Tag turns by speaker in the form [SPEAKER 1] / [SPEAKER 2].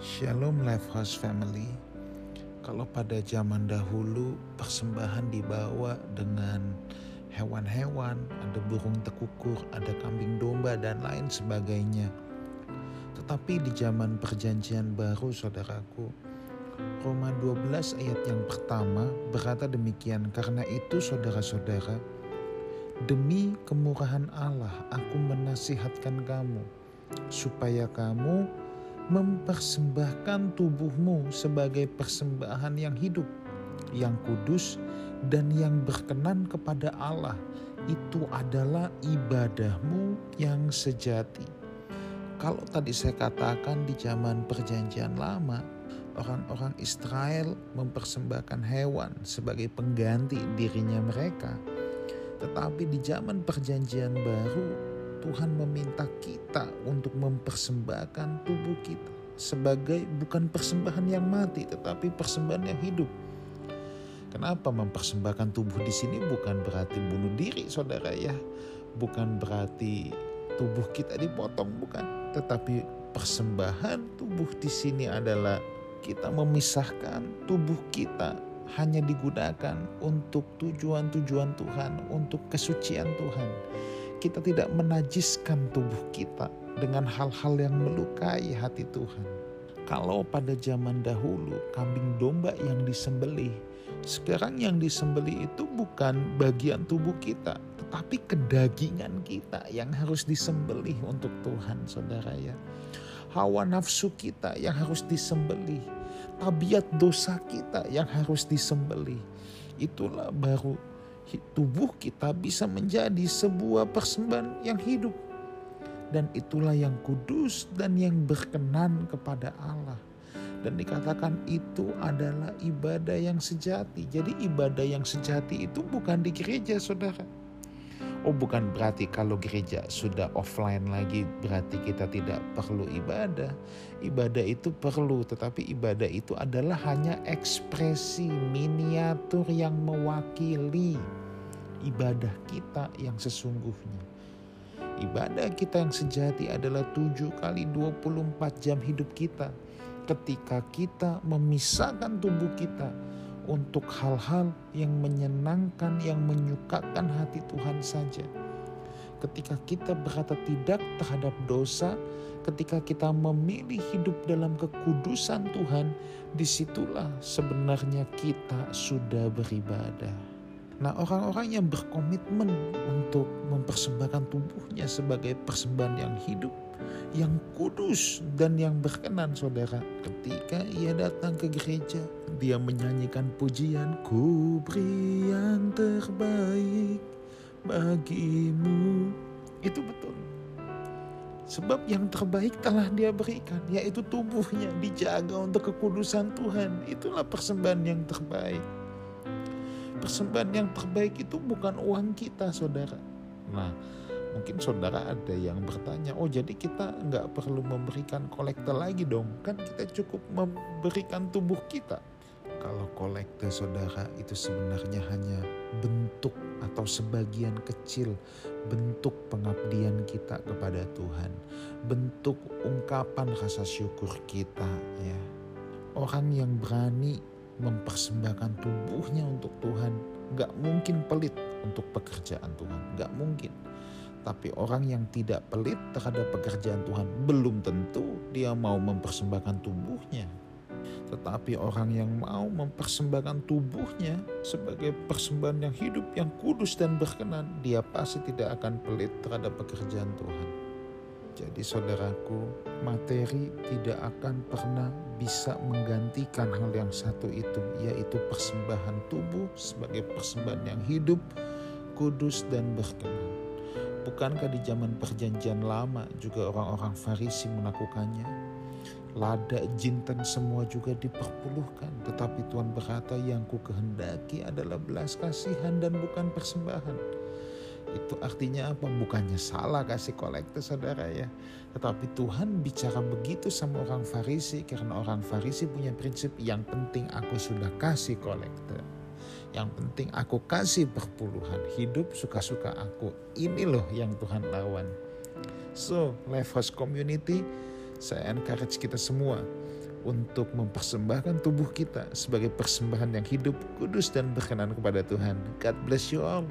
[SPEAKER 1] Shalom House Family. Kalau pada zaman dahulu persembahan dibawa dengan hewan-hewan, ada burung tekukur, ada kambing domba dan lain sebagainya. Tetapi di zaman perjanjian baru saudaraku, Roma 12 ayat yang pertama berkata demikian, karena itu saudara-saudara, demi kemurahan Allah aku menasihatkan kamu, supaya kamu mempersembahkan tubuhmu sebagai persembahan yang hidup, yang kudus, dan yang berkenan kepada Allah. Itu adalah ibadahmu yang sejati. Kalau tadi saya katakan di zaman Perjanjian Lama, orang-orang Israel mempersembahkan hewan sebagai pengganti dirinya mereka, tetapi di zaman Perjanjian Baru Tuhan meminta kita untuk mempersembahkan tubuh kita sebagai bukan persembahan yang mati tetapi persembahan yang hidup. Kenapa mempersembahkan tubuh di sini bukan berarti bunuh diri saudara ya. Bukan berarti tubuh kita dipotong bukan, tetapi persembahan tubuh di sini adalah kita memisahkan tubuh kita hanya digunakan untuk tujuan-tujuan Tuhan, untuk kesucian Tuhan kita tidak menajiskan tubuh kita dengan hal-hal yang melukai hati Tuhan. Kalau pada zaman dahulu kambing domba yang disembelih, sekarang yang disembelih itu bukan bagian tubuh kita, tetapi kedagingan kita yang harus disembelih untuk Tuhan, saudara ya. Hawa nafsu kita yang harus disembelih, tabiat dosa kita yang harus disembelih. Itulah baru tubuh kita bisa menjadi sebuah persembahan yang hidup. Dan itulah yang kudus dan yang berkenan kepada Allah. Dan dikatakan itu adalah ibadah yang sejati. Jadi ibadah yang sejati itu bukan di gereja saudara. Oh bukan berarti kalau gereja sudah offline lagi berarti kita tidak perlu ibadah. Ibadah itu perlu tetapi ibadah itu adalah hanya ekspresi miniatur yang mewakili ibadah kita yang sesungguhnya. Ibadah kita yang sejati adalah 7 kali 24 jam hidup kita ketika kita memisahkan tubuh kita untuk hal-hal yang menyenangkan, yang menyukakan hati Tuhan saja. Ketika kita berkata tidak terhadap dosa, ketika kita memilih hidup dalam kekudusan Tuhan, di situlah sebenarnya kita sudah beribadah. Nah, orang-orang yang berkomitmen untuk mempersembahkan tubuhnya sebagai persembahan yang hidup, yang kudus dan yang berkenan saudara. Ketika ia datang ke gereja, dia menyanyikan pujian, Ku beri yang terbaik bagimu. Itu betul. Sebab yang terbaik telah dia berikan, yaitu tubuhnya dijaga untuk kekudusan Tuhan. Itulah persembahan yang terbaik persembahan yang terbaik itu bukan uang kita saudara. Nah mungkin saudara ada yang bertanya, oh jadi kita nggak perlu memberikan kolektor lagi dong, kan kita cukup memberikan tubuh kita. Kalau kolektor saudara itu sebenarnya hanya bentuk atau sebagian kecil bentuk pengabdian kita kepada Tuhan, bentuk ungkapan rasa syukur kita ya. Orang yang berani mempersembahkan tubuhnya untuk Tuhan, nggak mungkin pelit untuk pekerjaan Tuhan, nggak mungkin. Tapi orang yang tidak pelit terhadap pekerjaan Tuhan belum tentu dia mau mempersembahkan tubuhnya. Tetapi orang yang mau mempersembahkan tubuhnya sebagai persembahan yang hidup, yang kudus dan berkenan, dia pasti tidak akan pelit terhadap pekerjaan Tuhan. Jadi saudaraku, materi tidak akan pernah bisa menggantikan hal yang satu itu, yaitu persembahan tubuh sebagai persembahan yang hidup, kudus dan berkenan. Bukankah di zaman perjanjian lama juga orang-orang Farisi melakukannya? Lada, jinten semua juga diperpuluhkan. Tetapi Tuhan berkata yang ku kehendaki adalah belas kasihan dan bukan persembahan itu artinya apa? Bukannya salah kasih kolektor saudara ya. Tetapi Tuhan bicara begitu sama orang Farisi karena orang Farisi punya prinsip yang penting aku sudah kasih kolektor. Yang penting aku kasih perpuluhan. Hidup suka-suka aku. Ini loh yang Tuhan lawan. So, Life House Community, saya encourage kita semua untuk mempersembahkan tubuh kita sebagai persembahan yang hidup, kudus, dan berkenan kepada Tuhan. God bless you all.